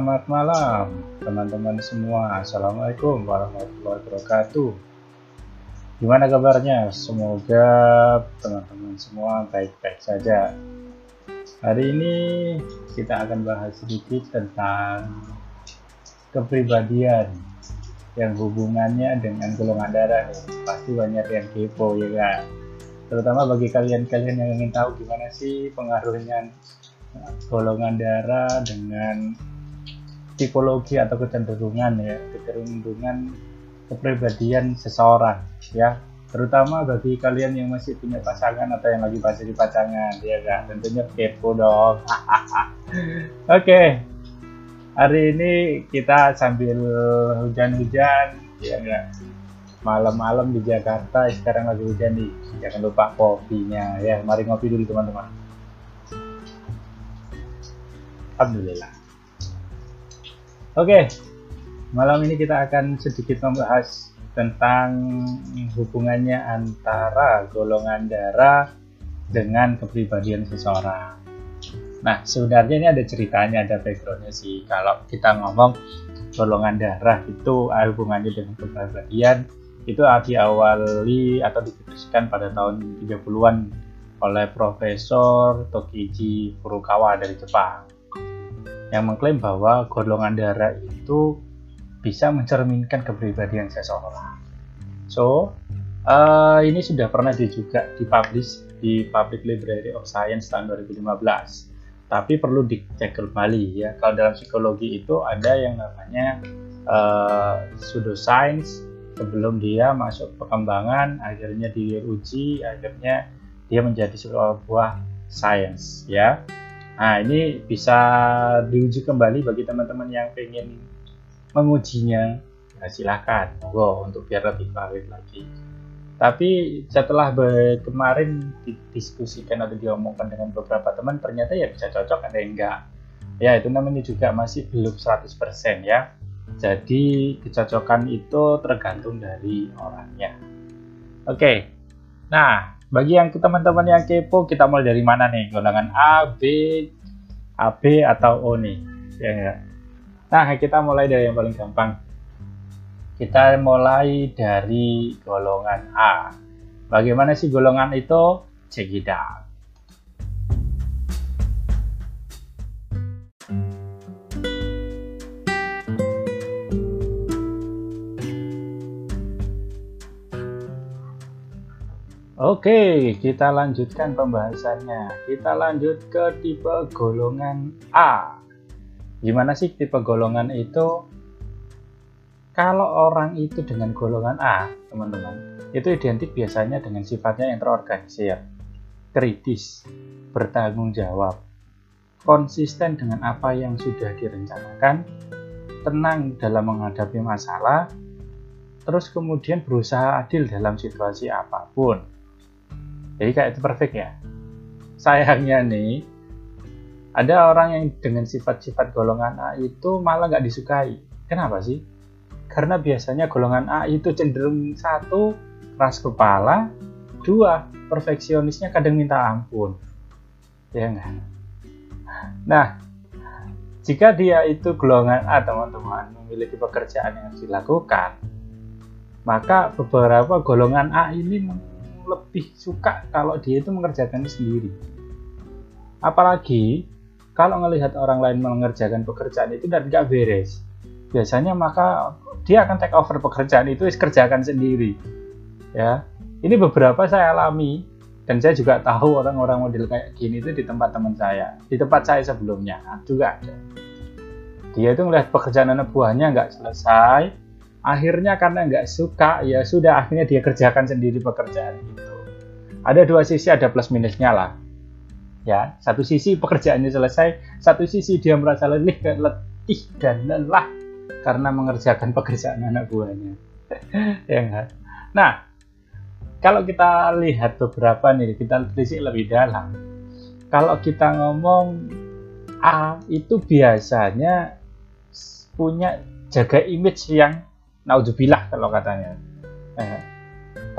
selamat malam teman-teman semua. Assalamualaikum warahmatullahi wabarakatuh. Gimana kabarnya? Semoga teman-teman semua baik-baik saja. Hari ini kita akan bahas sedikit tentang kepribadian yang hubungannya dengan golongan darah. Pasti banyak yang kepo ya kan? Terutama bagi kalian-kalian yang ingin tahu gimana sih pengaruhnya golongan darah dengan tipologi atau kecenderungan ya kecenderungan kepribadian seseorang ya. Terutama bagi kalian yang masih punya pasangan atau yang lagi di pasangan ya kan? Tentunya kepo dong. Oke. Okay. hari ini kita sambil hujan-hujan ya enggak malam-malam di Jakarta sekarang lagi hujan nih. Jangan lupa kopinya ya. Mari ngopi dulu teman-teman. Alhamdulillah. Oke, malam ini kita akan sedikit membahas tentang hubungannya antara golongan darah dengan kepribadian seseorang. Nah, sebenarnya ini ada ceritanya, ada backgroundnya sih. Kalau kita ngomong golongan darah itu hubungannya dengan kepribadian, itu diawali atau diputuskan pada tahun 30-an oleh Profesor Tokiji Furukawa dari Jepang yang mengklaim bahwa golongan darah itu bisa mencerminkan kepribadian seseorang. So, uh, ini sudah pernah di juga dipublish di Public Library of Science tahun 2015. Tapi perlu dicek kembali ya. Kalau dalam psikologi itu ada yang namanya uh, pseudoscience sebelum dia masuk perkembangan, akhirnya diuji, akhirnya dia menjadi sebuah science ya. Nah, ini bisa diuji kembali bagi teman-teman yang ingin mengujinya. Nah, silakan, monggo untuk biar lebih valid lagi. Tapi setelah kemarin didiskusikan atau diomongkan dengan beberapa teman, ternyata ya bisa cocok, ada yang enggak. Ya, itu namanya juga masih belum 100% ya. Jadi, kecocokan itu tergantung dari orangnya. Oke, nah bagi yang teman-teman yang kepo, kita mulai dari mana nih? Golongan A, B, AB atau O nih? Ya, ya. Nah, kita mulai dari yang paling gampang. Kita mulai dari golongan A. Bagaimana sih golongan itu? Check it out. Oke, kita lanjutkan pembahasannya. Kita lanjut ke tipe golongan A. Gimana sih tipe golongan itu? Kalau orang itu dengan golongan A, teman-teman, itu identik biasanya dengan sifatnya yang terorganisir, kritis, bertanggung jawab, konsisten dengan apa yang sudah direncanakan, tenang dalam menghadapi masalah, terus kemudian berusaha adil dalam situasi apa pun jadi kayak itu perfect ya. Sayangnya nih ada orang yang dengan sifat-sifat golongan A itu malah nggak disukai. Kenapa sih? Karena biasanya golongan A itu cenderung satu keras kepala dua perfeksionisnya kadang minta ampun. Ya enggak nah jika dia itu golongan A teman-teman memiliki pekerjaan yang dilakukan maka beberapa golongan A ini lebih suka kalau dia itu mengerjakan sendiri. Apalagi kalau melihat orang lain mengerjakan pekerjaan itu dan nggak beres, biasanya maka dia akan take over pekerjaan itu kerjakan sendiri. Ya, ini beberapa saya alami dan saya juga tahu orang-orang model kayak gini itu di tempat teman saya, di tempat saya sebelumnya juga ada. Dia itu melihat pekerjaan anak buahnya nggak selesai, akhirnya karena nggak suka ya sudah akhirnya dia kerjakan sendiri pekerjaan itu. Ada dua sisi ada plus minusnya lah. Ya satu sisi pekerjaannya selesai satu sisi dia merasa letih dan letih dan lelah karena mengerjakan pekerjaan anak buahnya. Ya enggak nah kalau kita lihat beberapa nih kita telisik lebih dalam. Kalau kita ngomong A itu biasanya punya jaga image yang naudzubillah kalau katanya. Eh,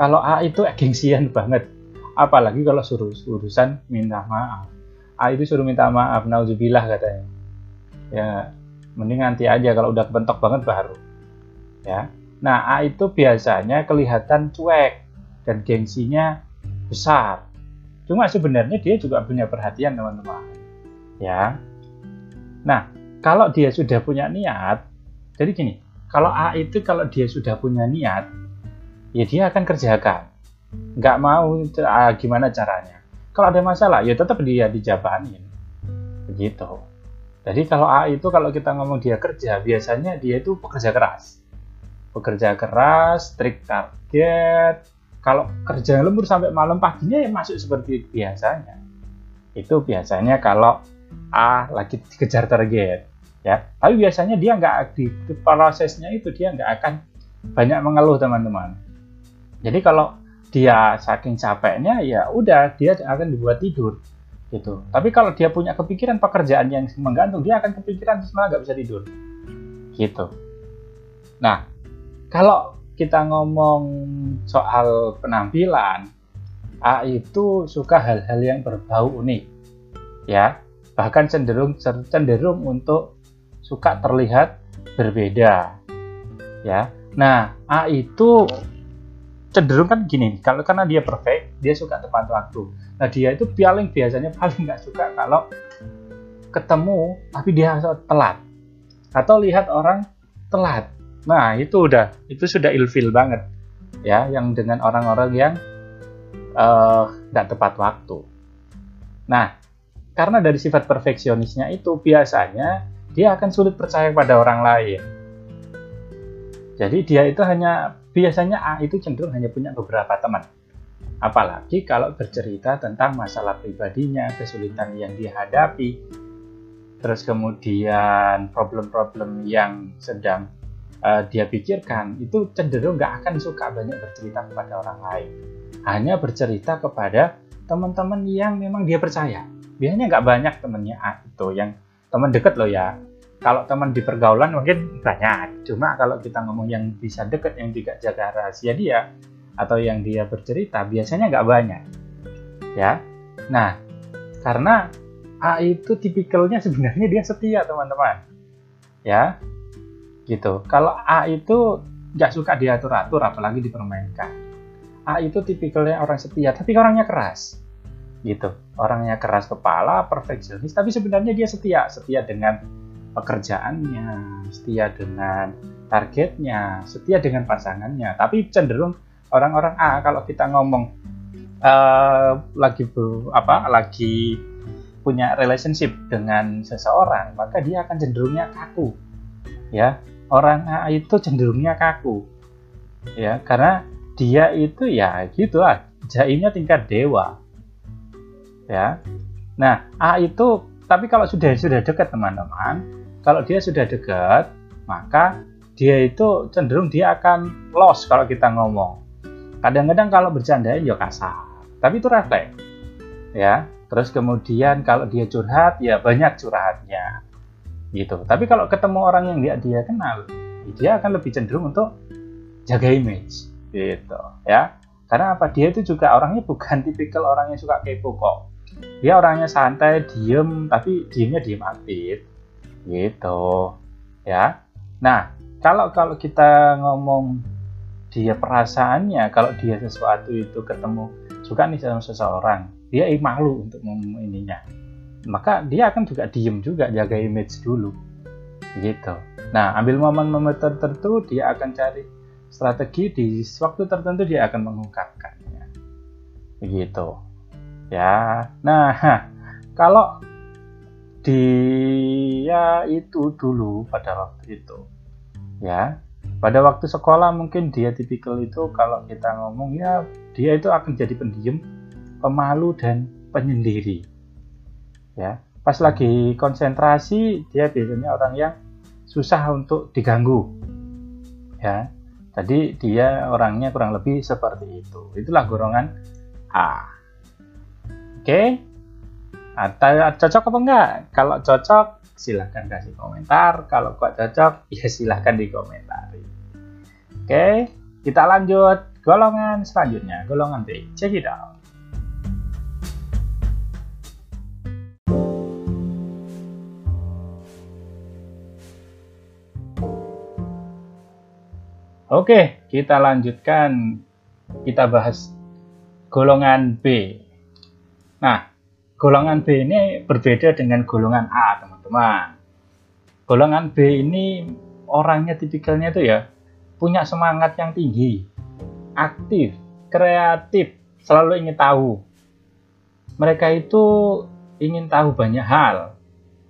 kalau A itu gengsian banget. Apalagi kalau suruh urusan minta maaf. A itu suruh minta maaf, naudzubillah katanya. Ya, mending nanti aja kalau udah kebentok banget baru ya nah A itu biasanya kelihatan cuek dan gengsinya besar cuma sebenarnya dia juga punya perhatian teman-teman ya nah kalau dia sudah punya niat jadi gini kalau A itu kalau dia sudah punya niat ya dia akan kerjakan nggak mau ah, gimana caranya kalau ada masalah ya tetap dia dijabanin begitu jadi kalau A itu kalau kita ngomong dia kerja, biasanya dia itu pekerja keras. Pekerja keras, strict target. Kalau kerja lembur sampai malam paginya ya masuk seperti biasanya. Itu biasanya kalau A lagi dikejar target. Ya, tapi biasanya dia nggak di prosesnya itu dia nggak akan banyak mengeluh teman-teman. Jadi kalau dia saking capeknya ya udah dia akan dibuat tidur gitu. Tapi kalau dia punya kepikiran pekerjaan yang menggantung, dia akan kepikiran malah nggak bisa tidur, gitu. Nah, kalau kita ngomong soal penampilan, A itu suka hal-hal yang berbau unik, ya. Bahkan cenderung cenderung untuk suka terlihat berbeda, ya. Nah, A itu cenderung kan gini, kalau karena dia perfect, dia suka tepat waktu Nah dia itu paling biasanya paling nggak suka kalau ketemu tapi dia telat atau lihat orang telat. Nah itu udah itu sudah ilfil banget ya yang dengan orang-orang yang eh, nggak uh, tepat waktu. Nah karena dari sifat perfeksionisnya itu biasanya dia akan sulit percaya pada orang lain. Jadi dia itu hanya biasanya A itu cenderung hanya punya beberapa teman Apalagi kalau bercerita tentang masalah pribadinya, kesulitan yang dihadapi, terus kemudian problem-problem yang sedang uh, dia pikirkan, itu cenderung nggak akan suka banyak bercerita kepada orang lain. Hanya bercerita kepada teman-teman yang memang dia percaya. Biasanya nggak banyak temennya ah, itu yang teman deket loh ya. Kalau teman di pergaulan mungkin banyak. Cuma kalau kita ngomong yang bisa deket, yang tidak jaga rahasia dia, atau yang dia bercerita biasanya nggak banyak. Ya. Nah karena A itu tipikalnya sebenarnya dia setia teman-teman. Ya. Gitu. Kalau A itu nggak suka diatur-atur apalagi dipermainkan. A itu tipikalnya orang setia tapi orangnya keras gitu. Orangnya keras kepala perfeksionis tapi sebenarnya dia setia setia dengan pekerjaannya setia dengan targetnya setia dengan pasangannya. Tapi cenderung orang-orang A kalau kita ngomong uh, lagi ber, apa lagi punya relationship dengan seseorang maka dia akan cenderungnya kaku. Ya orang A itu cenderungnya kaku. Ya karena dia itu ya gitulah jaimnya tingkat dewa ya. Nah A itu tapi kalau sudah sudah dekat teman-teman kalau dia sudah dekat maka dia itu cenderung dia akan lost kalau kita ngomong. Kadang-kadang kalau bercanda ya kasar tapi itu refleks ya. Terus kemudian kalau dia curhat ya banyak curhatnya gitu. Tapi kalau ketemu orang yang dia dia kenal dia akan lebih cenderung untuk jaga image gitu ya. Karena apa? Dia itu juga orangnya bukan tipikal orang yang suka kepo kok dia orangnya santai diem tapi diemnya diem aktif. Gitu ya. Nah kalau kalau kita ngomong dia perasaannya kalau dia sesuatu itu ketemu suka nih sama seseorang dia malu untuk ininya. Maka dia akan juga diem juga jaga image dulu. Gitu. Nah ambil momen-momen tertentu dia akan cari strategi di waktu tertentu dia akan mengungkapkannya. Begitu ya nah kalau dia itu dulu pada waktu itu ya pada waktu sekolah mungkin dia tipikal itu kalau kita ngomong ya dia itu akan jadi pendiam, pemalu dan penyendiri. Ya, pas lagi konsentrasi dia biasanya orang yang susah untuk diganggu. Ya. Jadi dia orangnya kurang lebih seperti itu. Itulah golongan A. Oke. Ah, okay. Ah, cocok apa enggak? Kalau cocok silahkan kasih komentar. Kalau kok cocok ya silahkan dikomentari. Oke, okay. kita lanjut golongan selanjutnya, golongan B. Check it out. Oke, kita lanjutkan. Kita bahas golongan B. Nah, golongan B ini berbeda dengan golongan A, teman-teman. Golongan B ini orangnya tipikalnya itu ya punya semangat yang tinggi, aktif, kreatif, selalu ingin tahu. Mereka itu ingin tahu banyak hal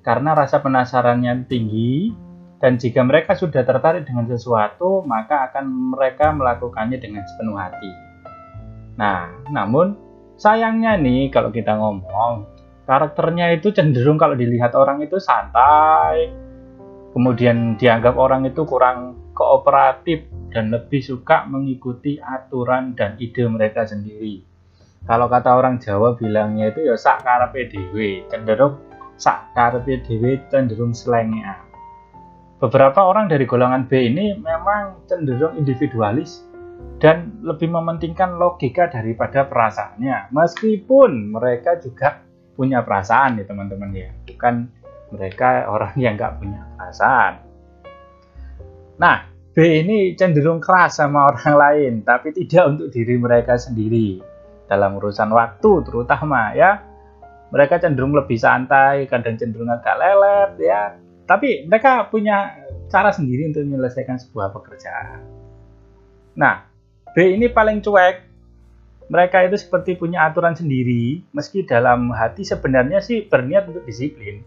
karena rasa penasarannya tinggi dan jika mereka sudah tertarik dengan sesuatu, maka akan mereka melakukannya dengan sepenuh hati. Nah, namun sayangnya nih kalau kita ngomong, karakternya itu cenderung kalau dilihat orang itu santai, kemudian dianggap orang itu kurang kooperatif dan lebih suka mengikuti aturan dan ide mereka sendiri. Kalau kata orang Jawa bilangnya itu ya sak karepe dhewe, cenderung sak karepe dhewe cenderung selengnya beberapa orang dari golongan B ini memang cenderung individualis dan lebih mementingkan logika daripada perasaannya. Meskipun mereka juga punya perasaan ya teman-teman ya. Bukan mereka orang yang nggak punya perasaan. Nah B ini cenderung keras sama orang lain tapi tidak untuk diri mereka sendiri. Dalam urusan waktu terutama ya. Mereka cenderung lebih santai kadang cenderung agak lelet ya. Tapi mereka punya cara sendiri untuk menyelesaikan sebuah pekerjaan. Nah, B ini paling cuek. Mereka itu seperti punya aturan sendiri, meski dalam hati sebenarnya sih berniat untuk disiplin.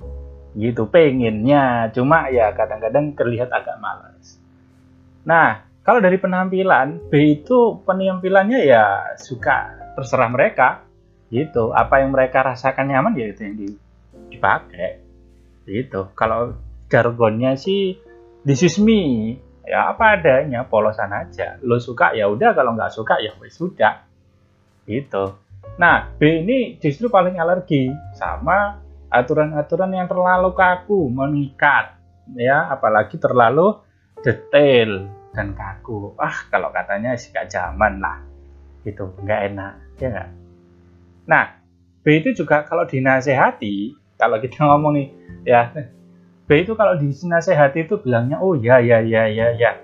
Gitu, pengennya. Cuma ya kadang-kadang terlihat agak malas. Nah, kalau dari penampilan, B itu penampilannya ya suka terserah mereka. Gitu, apa yang mereka rasakan nyaman ya itu yang dipakai. Gitu. Kalau jargonnya sih this is me ya apa adanya polosan aja. Lo suka ya udah. Kalau nggak suka ya wes sudah. Gitu. Nah B ini justru paling alergi sama aturan-aturan yang terlalu kaku mengikat ya. Apalagi terlalu detail dan kaku. Ah kalau katanya sih gak zaman lah. Gitu nggak enak ya nggak? Nah B itu juga kalau dinasehati kalau kita ngomong nih ya B itu kalau dinasehati itu bilangnya oh ya ya ya ya ya.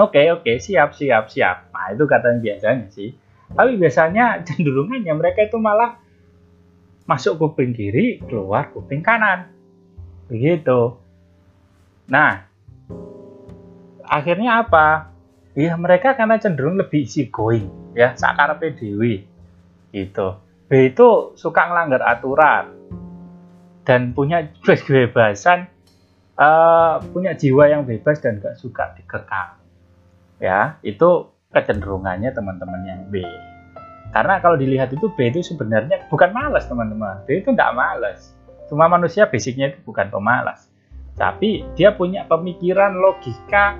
Oke okay, oke okay, siap siap siap. Nah itu katanya biasanya sih. Tapi biasanya cenderungannya mereka itu malah masuk kuping kiri keluar kuping kanan. Begitu. Nah akhirnya apa? Ya mereka karena cenderung lebih isi going ya sakar PDW gitu. B itu suka ngelanggar aturan dan punya kebebasan uh, punya jiwa yang bebas dan gak suka dikekang. Ya, itu kecenderungannya teman-teman yang B. Karena kalau dilihat itu B itu sebenarnya bukan malas teman-teman. B itu tidak malas. Cuma manusia basicnya itu bukan pemalas. Tapi dia punya pemikiran, logika,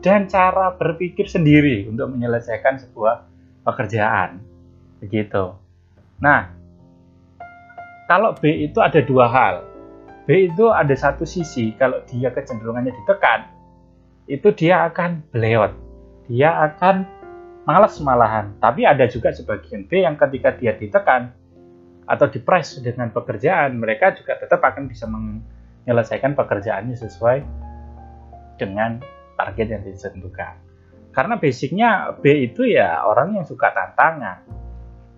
dan cara berpikir sendiri untuk menyelesaikan sebuah pekerjaan. Begitu. Nah, kalau B itu ada dua hal. B itu ada satu sisi kalau dia kecenderungannya ditekan itu dia akan beleot dia akan malas malahan. Tapi ada juga sebagian B yang ketika dia ditekan atau dipres dengan pekerjaan mereka juga tetap akan bisa menyelesaikan pekerjaannya sesuai dengan target yang ditentukan. Karena basicnya B itu ya orang yang suka tantangan.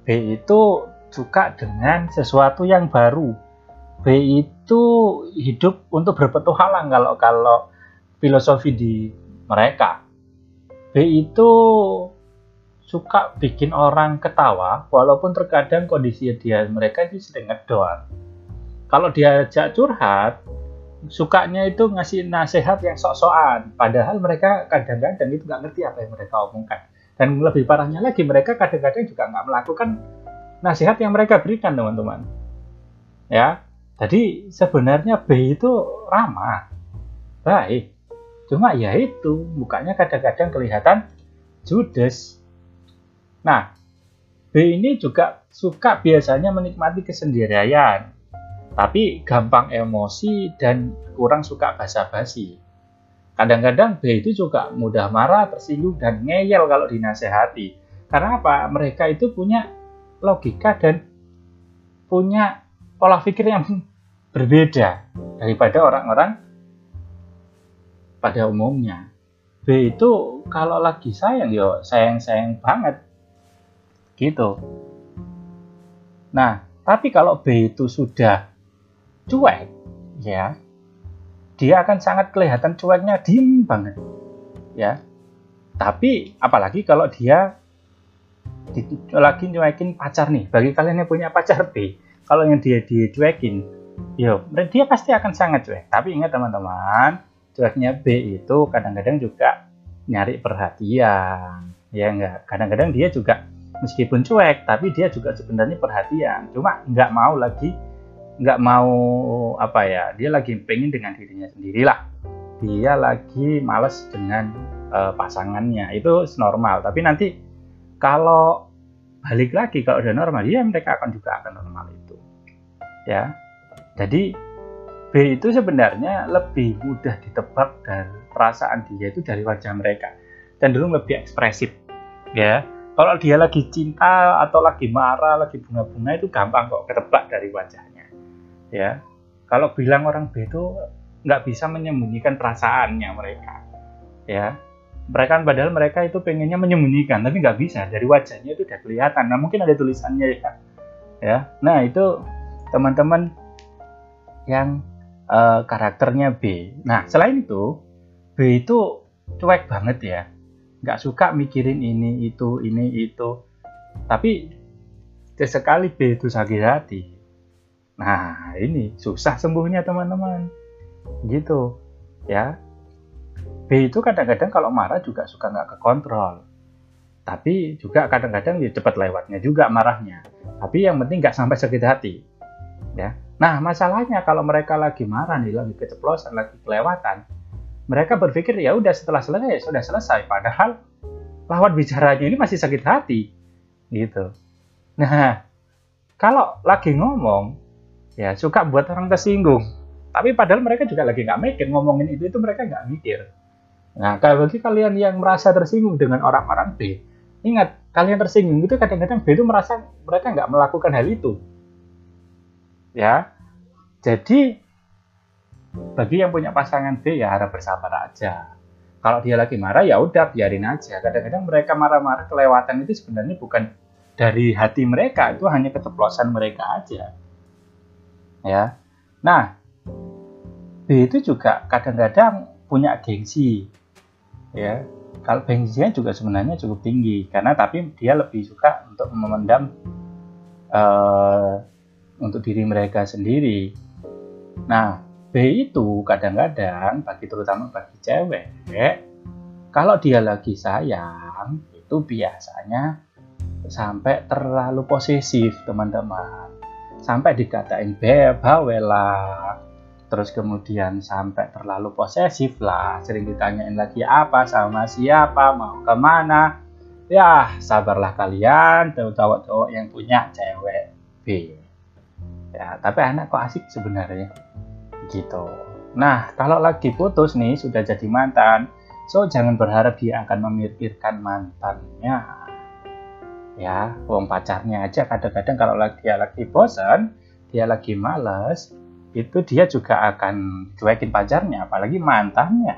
B itu suka dengan sesuatu yang baru. B itu hidup untuk berpetualang kalau kalau filosofi di mereka. B itu suka bikin orang ketawa walaupun terkadang kondisi dia mereka itu sedang ngedon. Kalau diajak curhat, sukanya itu ngasih nasihat yang sok-sokan. Padahal mereka kadang-kadang itu nggak ngerti apa yang mereka omongkan. Dan lebih parahnya lagi, mereka kadang-kadang juga nggak melakukan nasihat yang mereka berikan, teman-teman. Ya, jadi sebenarnya B itu ramah, baik. Cuma ya itu, mukanya kadang-kadang kelihatan judes. Nah, B ini juga suka biasanya menikmati kesendirian, tapi gampang emosi dan kurang suka basa-basi. Kadang-kadang B itu juga mudah marah, tersinggung, dan ngeyel kalau dinasehati. Karena apa? Mereka itu punya logika dan punya pola pikir yang berbeda daripada orang-orang pada umumnya. B itu kalau lagi sayang yo sayang-sayang banget. Gitu. Nah tapi kalau B itu sudah cuek ya dia akan sangat kelihatan cueknya diem banget ya. Tapi apalagi kalau dia lagi nyuekin pacar nih bagi kalian yang punya pacar B kalau yang dia dicuekin yo dia pasti akan sangat cuek. Tapi ingat teman-teman cueknya B itu kadang-kadang juga nyari perhatian ya enggak? Kadang-kadang dia juga meskipun cuek tapi dia juga sebenarnya perhatian. Cuma nggak mau lagi nggak mau apa ya dia lagi pengen dengan dirinya sendiri lah dia lagi males dengan uh, pasangannya. Itu normal. Tapi nanti kalau balik lagi kalau udah normal ya mereka akan juga akan normal itu. Ya jadi B itu sebenarnya lebih mudah ditebak dan perasaan dia itu dari wajah mereka. Cenderung lebih ekspresif ya. Kalau dia lagi cinta atau lagi marah lagi bunga-bunga itu gampang kok ketebak dari wajahnya ya. Kalau bilang orang B itu nggak bisa menyembunyikan perasaannya mereka ya. Mereka padahal mereka itu pengennya menyembunyikan tapi nggak bisa. Dari wajahnya itu udah kelihatan. Nah mungkin ada tulisannya ya ya. Nah itu teman-teman yang uh, karakternya B. Nah, selain itu, B itu cuek banget ya. Nggak suka mikirin ini, itu, ini, itu. Tapi, sesekali B itu sakit hati. Nah, ini susah sembuhnya teman-teman. Gitu, ya. B itu kadang-kadang kalau marah juga suka nggak kekontrol. Tapi juga kadang-kadang ya cepat lewatnya juga marahnya. Tapi yang penting nggak sampai sakit hati. Ya, Nah, masalahnya kalau mereka lagi marah nih, lagi keceplosan, lagi kelewatan, mereka berpikir ya udah setelah selesai sudah selesai. Padahal lawan bicaranya ini masih sakit hati, gitu. Nah, kalau lagi ngomong, ya suka buat orang tersinggung. Tapi padahal mereka juga lagi nggak mikir ngomongin itu itu mereka nggak mikir. Nah, kalau bagi kalian yang merasa tersinggung dengan orang-orang B, ingat kalian tersinggung itu kadang-kadang B itu merasa mereka nggak melakukan hal itu ya. Jadi bagi yang punya pasangan B ya harap bersabar aja. Kalau dia lagi marah ya udah biarin aja. Kadang-kadang mereka marah-marah kelewatan itu sebenarnya bukan dari hati mereka itu hanya keceplosan mereka aja. Ya. Nah B itu juga kadang-kadang punya gengsi. Ya. Kalau gengsinya juga sebenarnya cukup tinggi karena tapi dia lebih suka untuk memendam uh, untuk diri mereka sendiri. Nah, B itu kadang-kadang bagi terutama bagi cewek, kalau dia lagi sayang itu biasanya sampai terlalu posesif teman-teman. Sampai dikatain bawela, terus kemudian sampai terlalu posesif lah, sering ditanyain lagi apa sama siapa, mau ke mana. Ya, sabarlah kalian, cowok-cowok yang punya cewek B ya tapi anak kok asik sebenarnya. Gitu. Nah kalau lagi putus nih sudah jadi mantan so jangan berharap dia akan memikirkan mantannya. Ya uang pacarnya aja kadang-kadang kalau dia lagi bosan dia lagi males itu dia juga akan cuekin pacarnya apalagi mantannya.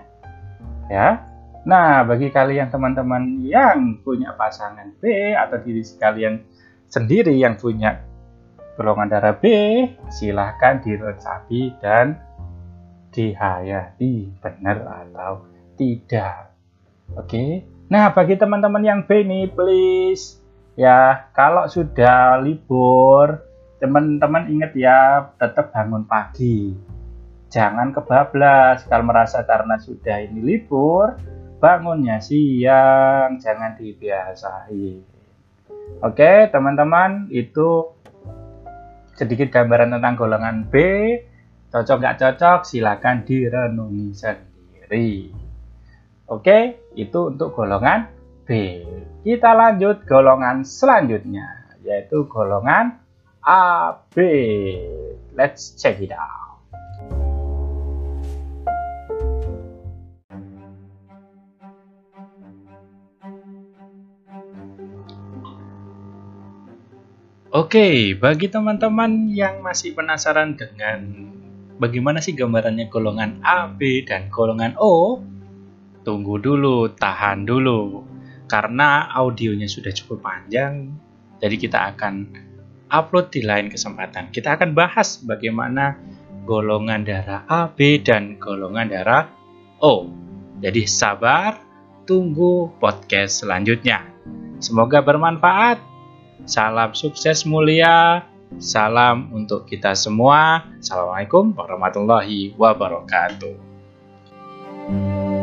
Ya. Nah bagi kalian teman-teman yang punya pasangan B atau diri sekalian sendiri yang punya golongan darah B silahkan diresapi dan dihayati. Benar atau tidak? Oke. Nah bagi teman-teman yang B nih please. Ya kalau sudah libur teman-teman ingat ya tetap bangun pagi. Jangan kebablas. Kalau merasa karena sudah ini libur bangunnya siang. Jangan dibiasain. Oke teman-teman itu sedikit gambaran tentang golongan B. Cocok nggak cocok silakan direnungi sendiri. Oke itu untuk golongan B. Kita lanjut golongan selanjutnya yaitu golongan AB let's check it out Oke, bagi teman-teman yang masih penasaran dengan bagaimana sih gambarannya golongan A, B, dan golongan O, tunggu dulu, tahan dulu. Karena audionya sudah cukup panjang, jadi kita akan upload di lain kesempatan. Kita akan bahas bagaimana golongan darah AB dan golongan darah O. Jadi sabar, tunggu podcast selanjutnya. Semoga bermanfaat. Salam sukses mulia. Salam untuk kita semua. Assalamualaikum warahmatullahi wabarakatuh. thank you